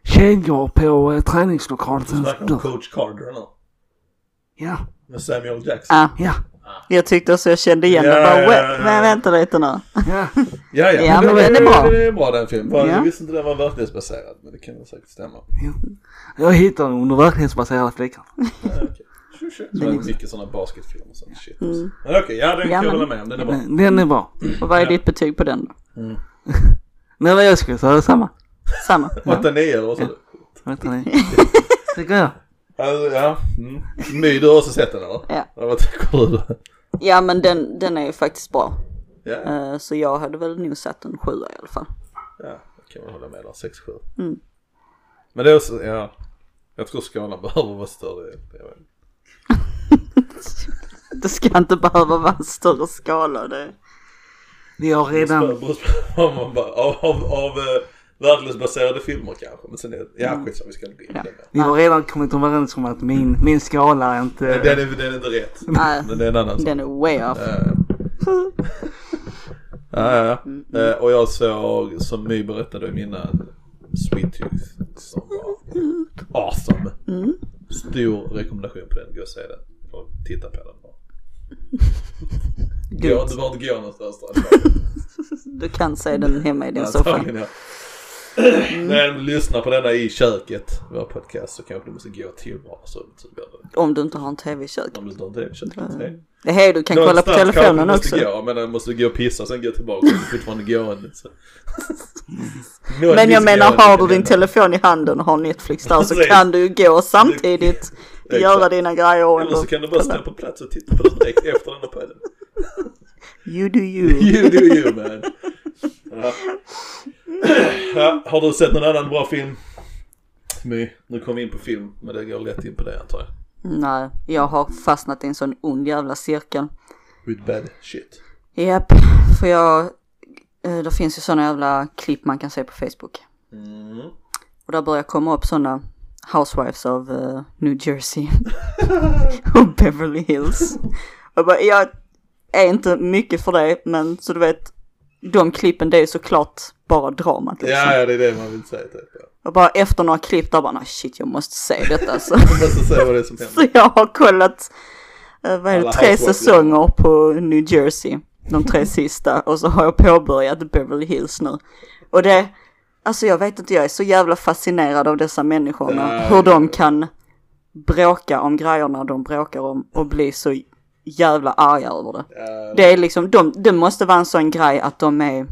Kedjor på eh, Du träningslokalen. snackar om Coach Carter nu. Ja, Med Samuel Jackson. Ah, ja, jag tyckte också jag kände igen Ja, det. Bara, ja, "Wä- ja, Men vänta lite nu. ja. Ja, ja. Ja, men det, den är bra. Det är bra den filmen. Jag visste inte den var verklighetsbaserad. Men det kan väl säkert stämma. Jag hittar den under verklighetsbaserade Den är- det är mycket sådana basketfilmer och sånt shit. Mm. Men okej, ja den Ja, kan jag men- hålla med om. Den är bra. Men Den är bra. Och vad är Ja. ditt betyg på den då? Nej men jag skulle säga samma. Samma. 8-9 eller vad sa du? Vänta ni. Tycker jag. Alltså, ja. Mm. My, du har också sett den eller? Ja. Ja, Vad tycker du? Ja men den, den är ju faktiskt bra. Eh, så jag hade väl nog satt en sjua i alla fall. ja det kan man hålla med där. 6-7. Mm. Men det är också, ja. Jag tror skalan behöver vara större. Jag. Det ska inte behöva vara en större skala. Det... Vi har redan, av, av, av eh, verklighetsbaserade filmer kanske. Men sen är det, ja skitsamma vi ska inte gå in Ja. det vi har redan kommit överens om att min, min skala är inte... Men Den är, den är inte rätt. Nej, Men det är en annan sak. den är way off. Ja, ja, ja. Eh, Och jag såg, som My berättade om innan, Sweet Tooth. Som var awesome. Stor rekommendation på den. Gå och se den. Och titta på den. Gå, du behöver inte gå någonstans. Du kan se den hemma i din Ja, soffa. antagligen, ja. Men lyssna på denna i köket, vår podcast, så kanske du måste gå till vardagsrummet. Så det. Om du inte har en tv i köket. Om du inte har en tv i köket. Nej. Det här du kan kolla på Någonstans telefonen måste också. gå, men du måste gå och pissa och sen gå tillbaka och fortfarande gående. Så. Men jag menar har du din telefon i handen och har Netflix där så kan du ju gå samtidigt göra dina grejer och Eller så kan du bara stå på plats och titta på den direkt efter den här podden. You do you. You do you man. Ja. Ja, har du sett någon annan bra film? My, nu kommer vi in på film, men det går lätt in på det antar jag. Nej, jag har fastnat i en sån ond jävla cirkel. With bad shit. Japp, för jag, eh, det finns ju såna jävla klipp man kan se på Facebook. Mm. Och där börjar komma upp såna Housewives of eh, New Jersey och Beverly Hills. Och bara, jag är inte mycket för det, men så du vet, de klippen det är såklart bara dramat liksom. Ja, ja, det är det man vill säga typ. Ja. Och bara efter några klipp där bara, nej shit jag måste se detta så. Man måste se vad det är som så händer. jag har kollat, eh, vad är det, Alla tre säsonger på New Jersey. De tre sista. Och så har jag påbörjat Beverly Hills nu. Och det, alltså jag vet inte, jag är så jävla fascinerad av dessa människorna. Ja, hur ja. de kan bråka om grejerna de bråkar om och bli så jävla arga över det. Ja, Det är liksom, de, det måste vara en sån grej att de är,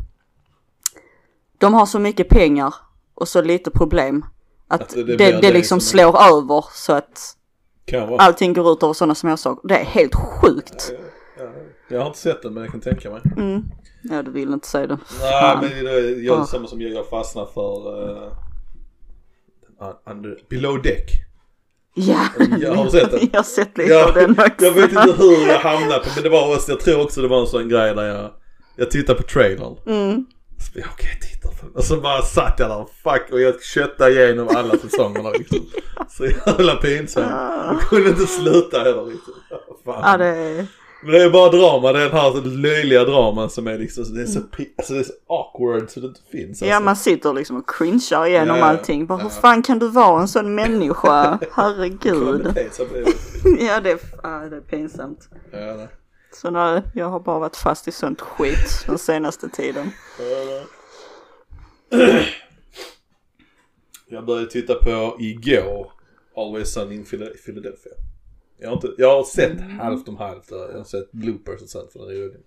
de har så mycket pengar och så lite problem. Att, Att det det, blir det, det liksom som är- slår över så att allting går ut över sådana småsaker. Det är helt sjukt. Ja, jag har inte sett den men jag kan tänka mig. Mm. Ja, du vill inte säga det. Nej men det är jag är Ah. samma som jag, jag fastnar för uh, under, Below Deck. Ja, Ja, har sett den? jag har sett lite Ja, av den också. jag vet inte hur jag hamnade på men det var också, jag tror också det var en sån grej där jag, jag tittade på trailern. Mm. Jag, okej jag på den. Och så bara satt jag där, fuck och jag köttade igenom alla säsongerna liksom. Så jävla pinsamt. Jag kunde inte sluta heller liksom. Fan. Ja, det är... Men det är bara drama, den här löjliga draman som är liksom, det är så, pi- alltså det är så awkward så det inte finns alltså. Ja, man sitter liksom och cringear igenom Ja, allting. Bara, hur ja. fan kan du vara en sån människa? Herregud. Det- Ja, det är, ja, det är pinsamt. Ja, nej. Så nej, jag har bara varit fast i sånt skit den senaste tiden. Jag började titta på igår, Always Sunny in Phila- Philadelphia. Jag har, inte, jag har sett halvt om halvt, jag har sett bloopers och sånt för den rolig.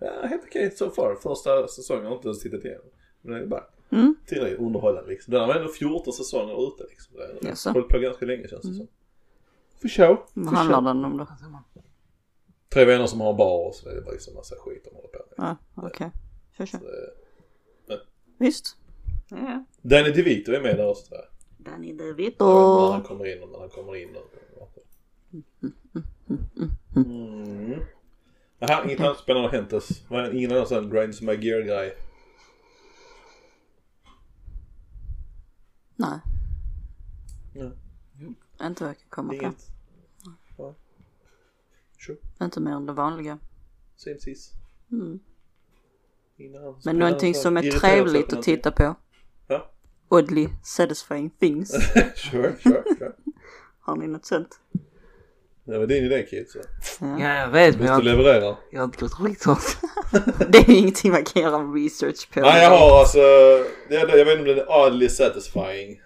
Ja, helt okej so far. Första säsongen har jag inte ens tittat igenom. Men det är bara Mm. tillräckligt underhållande liksom. Den har ändå 14 säsonger ute liksom. Det har hållit på ganska länge känns det som. För show. Vad handlar den om då? Tre vänner som har en bar och så det är bara liksom massa skit de håller på med. Ja, okej. Kör, kör. Så det- Visst. Ja. Danny DeVito är med där också tror jag. Danny DeVito. när han kommer in och när han kommer in. Och... Mm. Jaha, inget annat spännande har hänt oss. Ingen annan sån grinds my gear guy. Nej, Ja. inte vad jag kan komma på. Inget. Ja. Sure. Inte mer än det vanliga. Same sis. Mm. Men någonting som är trevligt att titta på. Ja. Oddly satisfying things. sure, sure, sure. Har ni något sånt? Det var din idé Kid så. Ja. Ja, jag vet men jag, du levererar? jag har inte gått riktigt sånt. Det är ingenting man kan göra research på. Nej jag har alltså, det är, jag vet inte om den är oddly satisfying.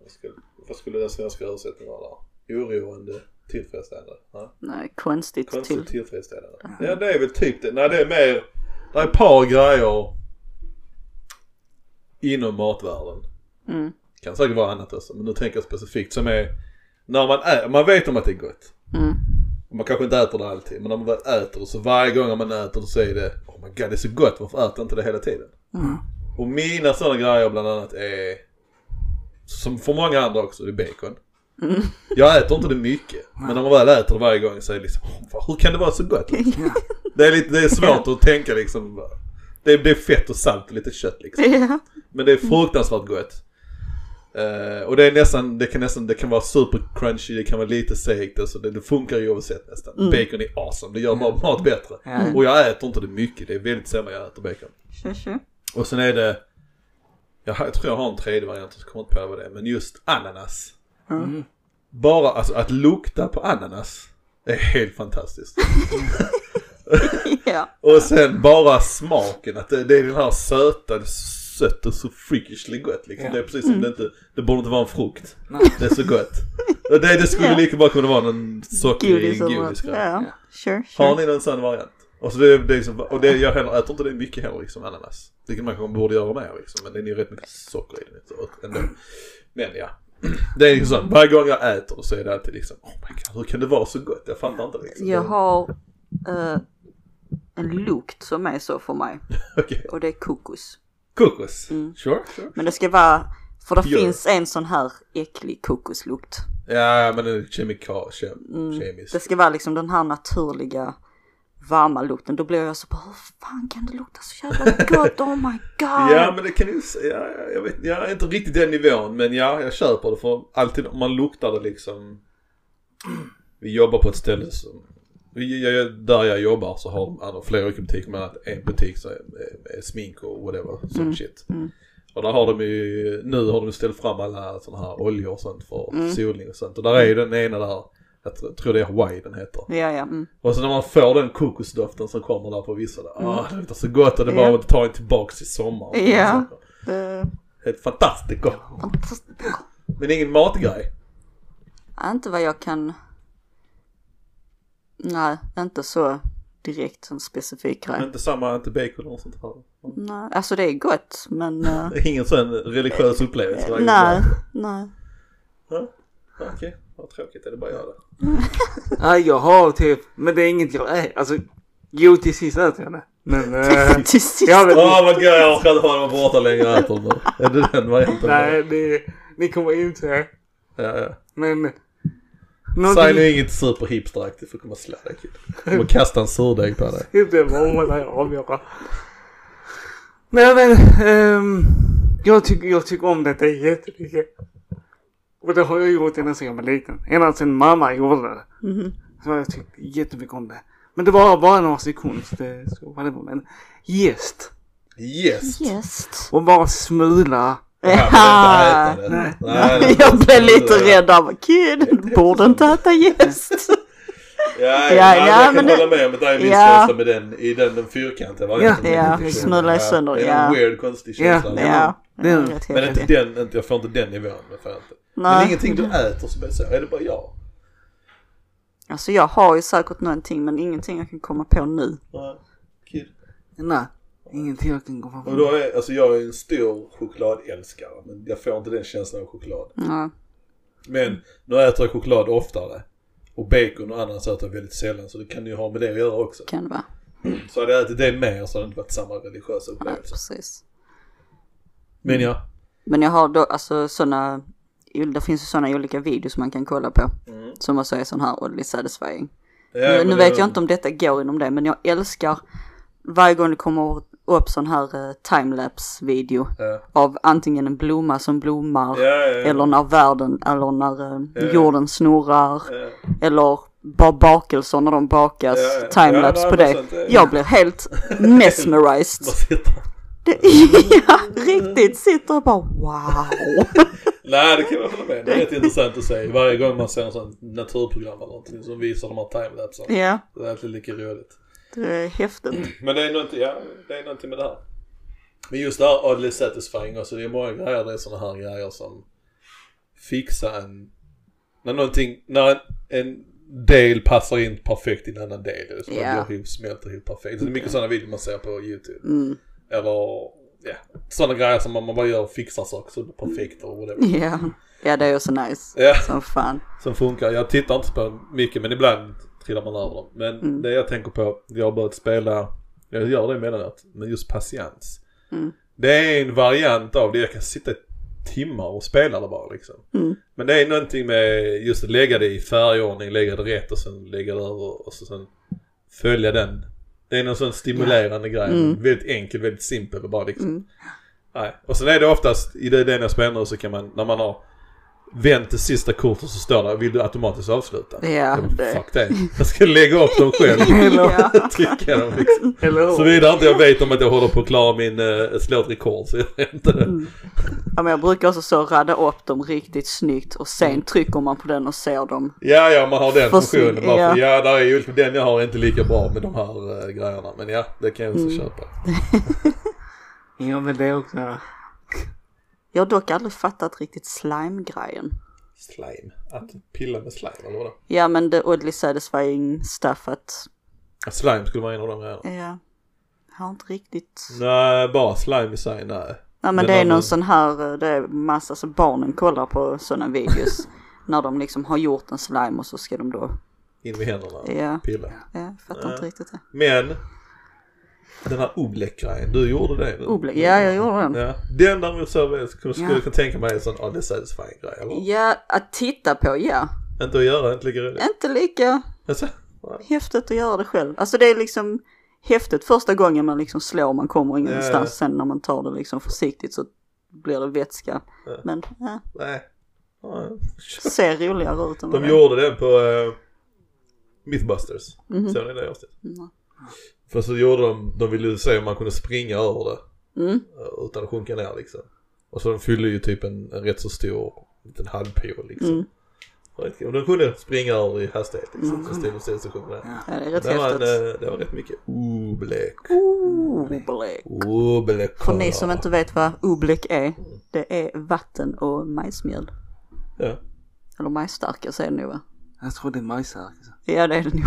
Vad skulle, vad skulle den svenska översättningen vara där? Oroande, tillfredsställande? Ja. Nej, konstigt Konstigt till. tillfredsställande. Ja det är väl typ det. Nej det är mer, det är ett par grejer inom matvärlden. Mm. Kan säkert vara annat också men nu tänker jag specifikt som är när man äter, man vet om att det är gott. Mm. Man kanske inte äter det alltid, men när man väl äter det så varje gång man äter det så är det Oh my god det är så gott, varför äter jag inte det hela tiden? Mm. Och mina sådana grejer bland annat är, som för många andra också, det är bacon. Mm. Jag äter inte det mycket, men när man väl äter det varje gång så är det liksom, "Åh, fan, hur kan det vara så gott? Liksom? Det är, lite, det är svårt att tänka liksom, det är, det är fett och salt och lite kött liksom. Men det är fruktansvärt gott. Eh, och det är nästan, det kan nästan, det kan vara super crunchy, det kan vara lite segt, alltså det, det funkar ju oavsett nästan. Bacon är awesome, det gör bara mat bättre. Ja. Och jag äter inte det mycket, det är väldigt sällan jag äter bacon. Tjo. Och sen är det, jag, jag tror jag har en tredje variant, jag kommer inte på vad det är, men just ananas. Mm. Bara alltså att lukta på ananas är helt fantastiskt. Ja. Och sen bara smaken, att det, det är den här söta, det är sött och så freakishly gott liksom. Ja. Det är precis som det inte, det borde inte vara en frukt. Nej. Det är så gott. Det, det skulle Ja. lika bra kunna vara någon sockrig Godis godisgrej. Ja. Sure, Har sure. ni någon sån variant? Och, så det, det är liksom, och det, jag heller, äter inte det mycket heller liksom ananas. Vilket man kanske borde göra mer liksom. Men det är ju rätt mycket socker i den ändå. Men ja. Det är liksom sånt, varje gång jag äter så är det alltid liksom Oh my god, hur kan det vara så gott? Jag fattar inte liksom. Jag har eh, en lukt som är så för mig. Okej. Och det är kokos. Kokos? Mm. Sure, sure. Men det ska vara, för det Pure. finns en sån här äcklig kokoslukt. Ja men det är kemikal, kem, Mm. kemiskt. Det ska vara liksom den här naturliga varma lukten. Då blir jag så bara, hur fan kan det lukta så jävla gott? Oh my god. Ja men det kan ju, ja, ja, jag vet, jag är inte riktigt den nivån men ja, jag köper det för alltid om man luktar det liksom. Vi jobbar på ett ställe som, jag, där jag jobbar så har de andra flera olika butiker men en butik så är, är, är smink och whatever, sån shit. mm. Och där har de ju, nu har de ställt fram alla sådana här oljor och sånt för Mm. solning och sånt. Och där är ju den ena där, jag tror- det är Hawaii den heter. Ja, ja. Mm. Och så när man får den kokosdoften som kommer där på vissa där, ah det luktar så gott och det bara Ja. att ta en tillbaks till sommaren. Ja. Det, Helt fantastiskt gott. Men ingen matgrej. Inte vad jag kan... Nej, inte så direkt en specifik grej. Inte samma, inte bacon och sånt här. Nej, alltså det är gott, men... eh, Det är ingen sån religiös upplevelse. nej, nej. Ja, Okej, vad tråkigt är det bara jag det. Ja, jag har typ, men det är inget jag äter. Alltså, jo till sist äter jag det. Men, eh, Till sist. jag vet Åh vad gud jag orkar inte hålla mig borta längre äter nu. Är det den varianten? Nej, det, ni kommer inte. Ja, ja. Men. Säg nu inget superhipsteraktigt för att komma och slå dig kid. Kommer kasta en surdeg på dig. Det var jag avgöra. Men, ehm, jag, tycker, jag tycker om detta jättemycket. Och det har jag gjort ända sedan jag var liten. Ända sedan mamma gjorde det. Mhm. Så har jag tyckt jättemycket om det. Men det var bara några sekunder så det så var det. Men jäst. Yes! Yes. Och bara smula. Ja. Nej, Jag blev lite rädd där. Kid, du borde inte äta jäst. Ja, ja, Ja, ja, ja, jag kan men hålla med om att det är en viss Ja. känsla med den, i den, den fyrkantiga varianten. Ja, Den smula sönder, Det är en ja. weird, konstig Ja, känsla. Ja, Det- det är rätt Men inte den, inte, jag får inte den nivån. Får jag inte. Men ingenting du äter som är så, är det bara jag? Alltså jag har ju säkert någonting men ingenting jag kan komma på nu. Nej, kid. Nej, ingenting jag kan komma Och på. då är, alltså jag är en stor chokladälskare men jag får inte den känslan av choklad. Ja. Men nu äter jag choklad oftare. Och bacon och annat äter jag väldigt sällan så det kan ju ha med det att göra också. Kan det vara. Så hade jag ätit det mer så hade det inte varit samma religiösa Ja, upplevelse. precis. Men ja. Men jag har då alltså sådana, det finns ju sådana olika videos man kan kolla på. Mm. Som också är sån här oddly satisfying. ja nu nu vet jag inte om detta går inom det men jag älskar varje gång det kommer upp sån här uh, timelapse video Ja. av antingen en blomma som blommar Ja, ja, eller när världen eller när eh, jorden snurrar eller bara bakelser när de bakas, timelapse på det. sånt är- Jag blir helt mesmerized. Det, ja, riktigt sitter och bara wow. Nej det kan jag hålla med Det är rätt intressant att se. Varje gång man ser en sån naturprogram eller någonting som visar de här timelapsen. Ja, Det är alltid lika roligt. Det är häftigt. Men det är någonting, ja, det är någonting med det här. Men just det här oddly satisfying också, det är många grejer, det är sådana här grejer som fixar en, när någonting, när en, del passar in perfekt i en annan del, så man går ihop, smälter ihop perfekt. Så det är mycket sådana videor man ser på YouTube. Mm. Eller, ja, sådana grejer som man bara gör och fixar saker så det blir perfekt och whatever. Ja. Ja det är ju så nice. Ja. Som fan. Som funkar. Jag tittar inte på mycket men ibland trillar man över dem. Men Mm. det jag tänker på, jag har börjat spela, jag gör det emellanåt, men just patiens. Mm. Det är en variant av det, jag kan sitta i timmar och spela det bara liksom. Mm. Men det är någonting med just att lägga det i färgordning, lägga det rätt och sen lägga det över och så sen följa den. Det är någon sån stimulerande grej. Mm. Väldigt enkel, väldigt simpel och bara liksom. Mm. Nej. Och sen är det oftast i det den jag spelar nu så kan man, när man har vänt det sista kortet så står det, vill du automatiskt avsluta? Ja, Jag bara, det- Fuck det. Jag ska lägga upp dem själv. Ja. Trycka dem liksom. Såvida inte jag vet om att jag håller på att klara min, uh, slå ett rekord så jag inte det. Mm. Ja men jag brukar också så radda upp dem riktigt snyggt och sen trycker man på den och ser dem. Ja, ja, man har den funktionen. Ja. ja, där är ju, den jag har är inte lika bra med de här uh, grejerna. Men ja, det kan jag också Mm. köpa. Ja men det är också... Jag har dock aldrig fattat riktigt slime-grejen. Slime. Att pilla med slime eller vadå? Ja men the oddly satisfying stuff att, Ja, Slime skulle vara en av de grejerna. ja, jag har inte riktigt. Nej, bara slime i sig, nej. Ja men Men det är någon man- sån här, eh, det är massa, så barnen kollar på sådana videos. när de liksom har gjort en slime och så ska de då, In med händerna. ja, Pilla. ja jag fattar inte Ja. riktigt det. Men. Den här oblek-grejen, du gjorde det nu. Ja jag gjorde den. Ja. Den däremot så jag skulle, skulle Ja. kunna tänka mig en sån, ja det är satisfying grej eller? Ja, att titta på ja. Inte att göra, inte lika roligt. Inte lika Alltså, häftigt att göra det själv. Alltså det är liksom häftigt första gången man liksom slår, man kommer ingenstans. Ja, ja. Sen när man tar det liksom försiktigt så blir det vätska. Ja. Men ja, nej. Ser roligare ut än De det gjorde den på uh, Mythbusters. Mhm. Såg ni det avsnittet? Mm. För så gjorde de, de ville se om man kunde springa över det. Mm. eh, Utan att sjunka ner liksom. Och så de fyllde ju typ en, en rätt så stor liten halvpol liksom. Mm. Och de kunde springa över i hastighet liksom. Så stod de så sjunker ner. Ja, det är rätt Det var, en, eh, det var rätt mycket oblek. Oblek. Oblek. För ni som inte vet vad oblek är, det är vatten och majsmjöl. Ja. Eller majsstärkelse är det nog va? Jag tror det är majsstärkelse. Ja det är det nog.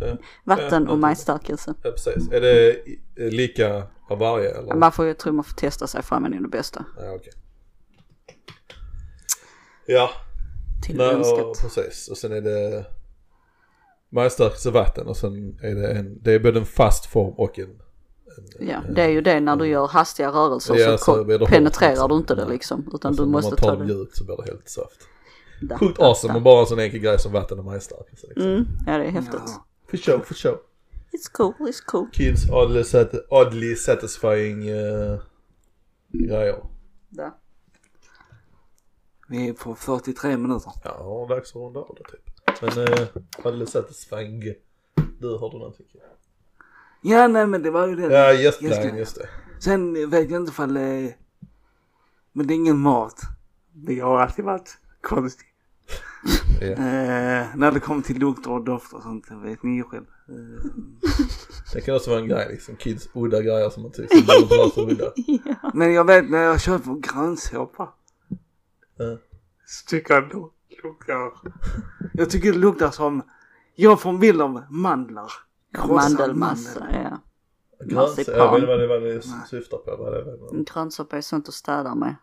Ja. Vatten Ja, och majsstärkelse. ja, precis. Är det i- eh, lika av varje eller? Man får, jag tror man får testa sig fram med det bästa. Ja, okej. Ja, Till nej, och, precis. Och sen är det majsstärkelse vatten och sen är det en, det är både en fast form och en, en Ja, det är ju det när du gör hastiga rörelser Ja, så, så det hårt, penetrerar liksom. du inte det liksom. Utan du måste när man tar ta det det. mjukt så blir det helt saft. Sjukt awesome och bara en sån enkel grej som vatten och majsstärkelse. Liksom. Mm, ja det är häftigt. Ja. För show, för show. It's cool, it's cool. Kids oddly, sat oddly satisfying uh, grejer. Där. Vi är på 43 minuter. Ja, dags att runda av det typ. Men uh, oddly satisfying. Du har du någonting? Ja nej men det var ju det. Ja, gästplan, Gästplan. just det. Sen vet jag inte ifall det... Men det är ingen mat. Det har alltid varit konstigt. Eh, när det kommer till lukter och dofter och sånt, vet ni ju själv. Eh, Det kan också vara en grej liksom. Kids udda grejer som man tycker som behöver vara så udda. Ja. men jag vet när jag köper grönsåpa. Ja. Så tycker jag det luktar... Jag tycker det luktar som... Jag får en bild av mandlar. Mandelmassa, mandel. ja. Gröns, Marsipan. jag vet inte vad det, vad det syftar på. Vad det är. Grönsåpa är sånt att städa med.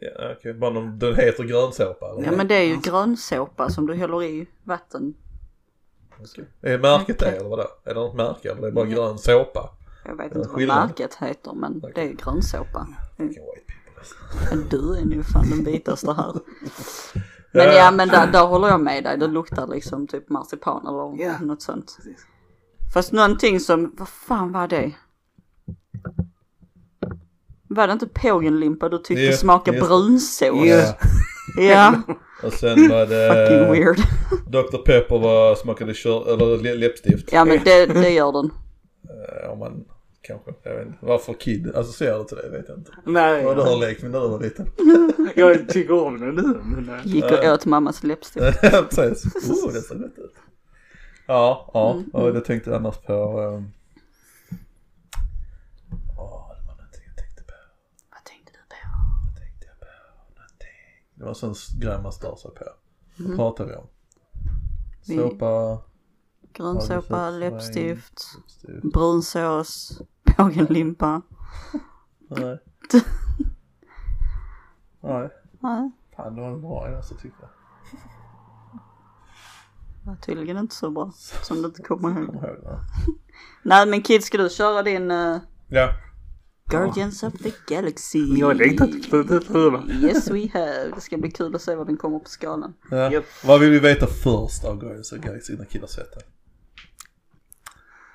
Ja, okej. Bara någon, den heter grönsåpa eller? Ja men det är ju grönsåpa som du häller i vatten. Är märket det eller vadå? Är det något märke eller är det bara grön såpa? Jag vet inte vad märket heter men det är grönsåpa. Mm. Men du är nu fan den vitaste här. Men ja men där, där håller jag med dig. Det luktar liksom typ marsipan eller Ja. något sånt. Fast någonting som, vad fan var det? Var det inte pågenlimpa du tyckte Ja, smakade just det. brunsås? Ja. Ja, Och sen var fucking det weird. Dr Pepper var smakade kör, eller lä- läppstift. Ja men det, det gör den. Eh, Om man kanske, jag vet inte. Varför kid associerar du till det vet jag inte. Nej, Vad du har lekt med när du var liten. jag tycker om det nu. Men, eh, Gick och åt mammas läppstift. Ja, Precis. Oh, det ser gott ut. Ja, ja. Mm, Och jag tänkte annars på... Um... Åh, det var någonting jag tänkte på. Vad tänkte du på? Vad tänkte jag på? Någonting. Det var man stör sig på. Mm. Vad pratar vi om? Såpa, Grönsåpa, läppstift, läppstift. brunsås, bågenlimpa. Nej. Nej. Nej, Fan, det var en bra en så tycker jag. var tydligen inte så bra. Som du inte kommer ihåg. Kommer ihåg det. Nej men Kid, ska du köra din uh, Ja. Guardians of the Galaxy? Jag längtar till slutet fyra. Yes we have. Det ska bli kul att se vad den kommer på skalan. ja. Japp. Vad vill vi veta först av Guardians of the Galaxy innan killar den?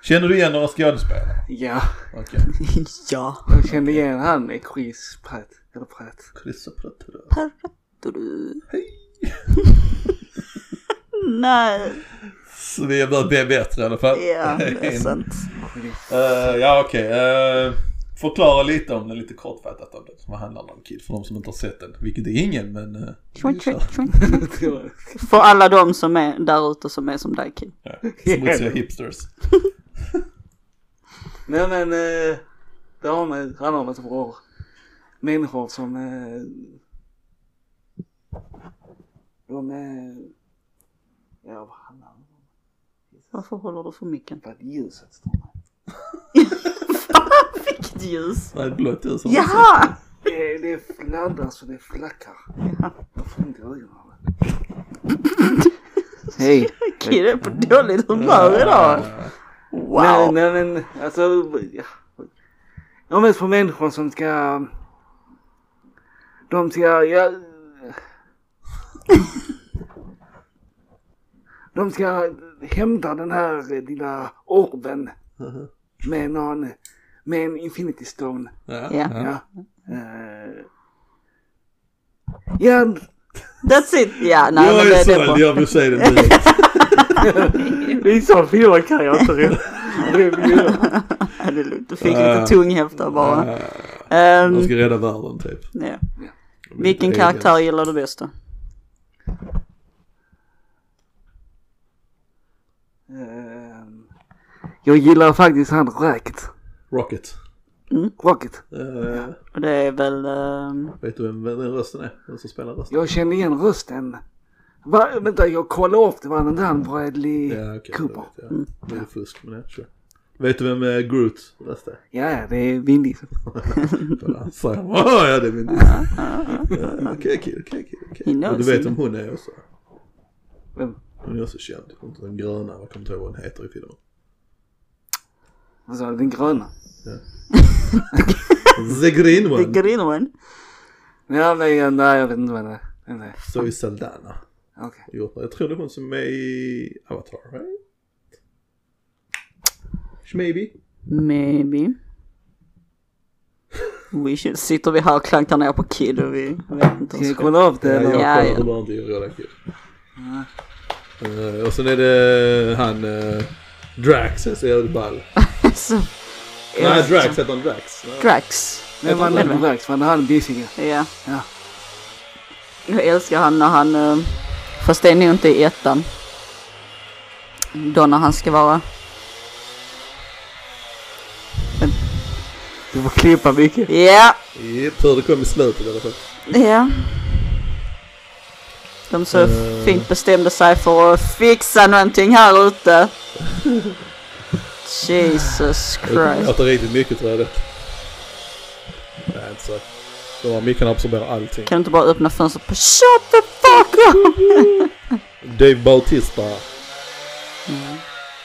Känner du igen några skådespelare? Ja, Okej. ja. jag kände igen han är Chris Pratt. Eller Pratt. Chris Pratt. Du. Hej. Nej. Så vi börjar bli bättre i alla fall. Ja, det är sant. Eh, ja okej. Eh, förklara lite om den lite kortfattat om den. Vad handlar den om Kid? För de som inte har sett den. Vilket är ingen men. Uh, tjoink. För alla de som är där ute som är som dig Kid. Smutsiga hipsters. Nej men, eh, det har med, handlar om ett par människor som, eh, de är, ja vad handlar det om? Varför håller du för micken? Vad är ljuset står Vilket ljus. Nej, blått ljus. Jaha! Det, det fladdrar så det flackar. Jag får inte. Hej. Kid är på dåligt humör idag. Wow. Nej, nej men alltså, ja. Jag har mest på människor som ska, de ska, ja. De ska hämta den här lilla orben med någon, med en infinity stone. Ja. Ja. Ja. Eh, ja, That's it. Ja, nej Jag men är det, det är såld, jag vill säga det direkt. vissa filmer kan jag inte det är lugnt. Du fick lite tunghäfta bara. Ehm, Jag ska rädda världen typ. ja. Vilken karaktär gillar du bäst då? Eh, Jag gillar faktiskt han Racket. Rocket. Rocket. Eh, Och det är väl... ehm, vet du vem den rösten är? Vem som spelar rösten? Jag känner igen rösten. Va, vänta, jag kollade upp det. Var den där Bradley Ja, okej. Cooper? vet jag. Det är fusk men ja, sure. Vet du vem eh, Groot röst är? Ja, ja, det är Vin Diesel. Ja det är Ja, Okej okej okej. Och du vet vem hon är också? Vem? Hon är också känd. Den gröna, jag kommer inte ihåg vad hon heter i filmen. Vad sa du? Den gröna? The green The one. green one. Ja, nej, ja, nej, jag vet inte vad det är. Nej, Zoe Saldana. okej. gjort. Jag tror det är hon som är i Avatar, right? Maybe. Maybe. We should, sitter vi här och klankar ner på Kid och vi vet inte Ska ens kolla upp det Ja, jag Ja, kollar, ja. behöver inte det kul. Eh, och sen är det han uh, Drax, jag ser jävligt ball. Så, Nej, Drax heter han Drax. Drax. Men var det Drax? Var det han Bissinger? Ja. Ja. Jag älskar han när han, eh, fast det är nog inte i ettan. Då när han ska vara, Du får klippa mycket. ja, Japp, hur det kom i slutet i alla fall. ja. De så Eh. fint bestämde sig för att fixa någonting här ute. Jesus Det Christ. låter riktigt mycket tror jag det. Nej, inte så. De här mickarna absorberar allting. Kan du inte bara öppna fönstret på shut the fuck up? Dave Bautista.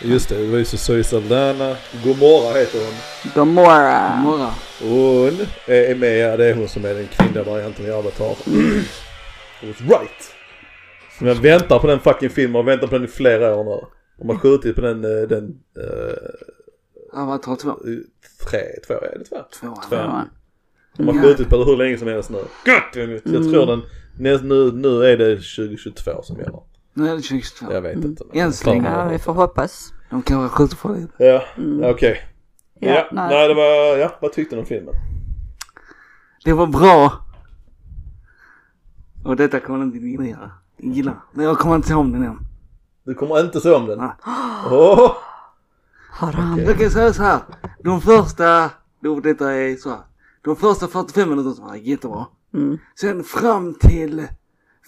Just det, det var ju så Zoe Saldana. Gomorra heter hon. Gomorra. Morra. Hon är med, ja, det är hon som är den kvinnliga varianten i Avatar. I was right. Så jag väntar på den fucking filmen och väntar på den i flera år nu. De har skjutit på den, eh, den, uh, Avatar 2. tre, två, är det två? Två. Två. Ja. De har skjutit på det hur länge som helst nu. Gött! Jag tror den, nu, nu är det 2022 som gäller. Nu är det 2022. Jag vet inte. men- Än så länge. Ja, vi får hoppas. De kanske skjuter på det. Ja, okej. Ja, Ja, nej. nej det var, ja, vad tyckte du om filmen? Det var bra. Och detta kommer inte ni gilla. Gilla. Men jag kommer inte ihåg den än. Du kommer inte se om den? Nej. Åh! Haram. Jag kan säga så här. De första, då detta är så här. De första 45 minuterna var jättebra. Mm. Sen fram till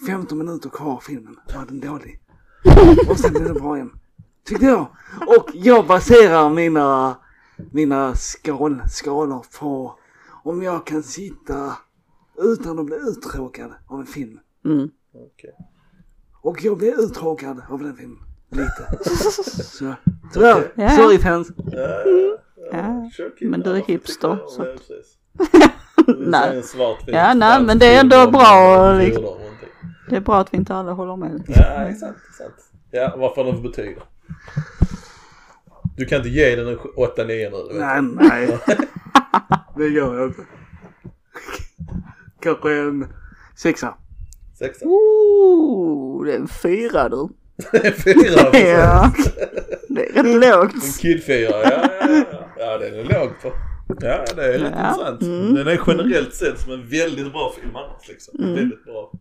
15 minuter kvar filmen var den dålig. Och sen blev den bra igen. Tyckte jag. Och jag baserar mina, mina skal, skalor på om jag kan sitta utan att bli uttråkad av en film. Mm. Okej. Och jag blir uttråkad av den filmen. Lite. Så, tyvärr. Ja. Sorry fans. Ja. Men du är hipster, så. Nej. Ja, nej, men det är ändå bra, liksom. Det är bra att vi inte alla håller med. Ja, exakt, exakt. Ja, vad får den för betyg då? Du kan inte ge den en 8-9 nu. Nej, nej. Det gör jag inte. Kanske en sexa. Sexa? Ooh, det är en fyra du. Fyra. Ja, det är rätt En lågt. killfyra, ja, ja, ja. Ja, den är låg på. Ja, det är lite Ja. intressant. Mm. Den är generellt sett som en väldigt bra film annars liksom. Mm. Väldigt bra.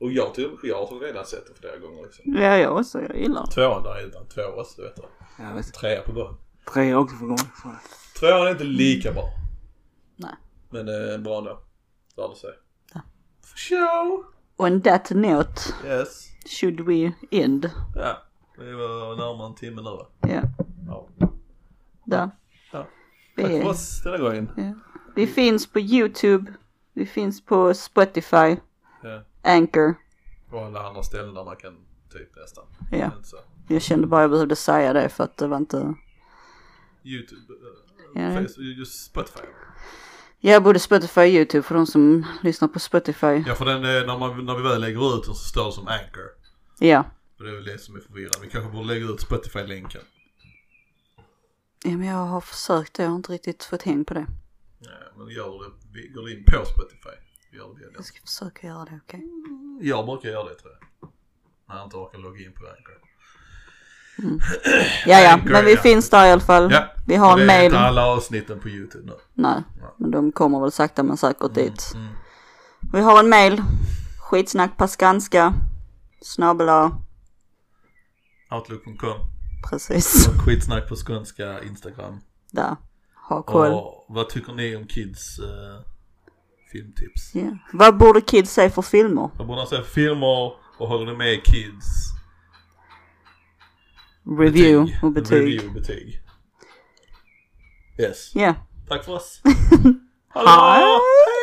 Och jag, typ, jag har redan sett den flera gånger liksom. Ja, jag också. Jag gillar den. Tvåan där är utan två också, du vet. Jag vet. Trea på gång. Tre också för gång. Tvåan är inte lika bra. Nej. Men eh, bra ändå. Värd att se. Ja. For show! On that note, Yes. should we end? Ja. Vi var närmare en timme nu va? Ja, Ja. där. Ja. Vi, Tack för oss denna gången. ja. vi finns på YouTube. Vi finns på Spotify, Ja. Anchor. Och alla andra ställen där man kan typ nästan. Ja. Jag kände bara jag behövde säga det för att det var inte... Youtube, eh, Ja. Facebook, just Spotify. Ja, både Spotify och YouTube för de som lyssnar på Spotify. Ja för den, eh, när, man, när vi väl lägger ut den så står det som Anchor. Ja. Och det är väl det som är förvirrande. Vi kanske borde lägga ut Spotify-länken. Ja, men jag har försökt det. Jag har inte riktigt fått häng på det. Ja, men gör det, vi går in på Spotify. Gör det, Jag ska försöka göra det, okej? Jag brukar göra det tror jag. När jag inte orkar logga in på Anchor. Ja, ja, Anchor, men vi ja. finns där i alla fall. Ja. Vi har en det är mail. inte alla avsnitten på YouTube nu. Nej, men de kommer väl sakta men säkert dit. Mm. Vi har en mail. Skitsnack på skanska. Snabbla. Outlook.com. Precis. Och Skitsnack på skånska Instagram. Där. Ha koll. Och vad tycker ni om kids eh, filmtips? Ja. Vad borde kids se för filmer? Jag borde säga filmer och håller ni med kids? Review och betyg. Review betyg. Yes. Ja. Tack för oss. Hej!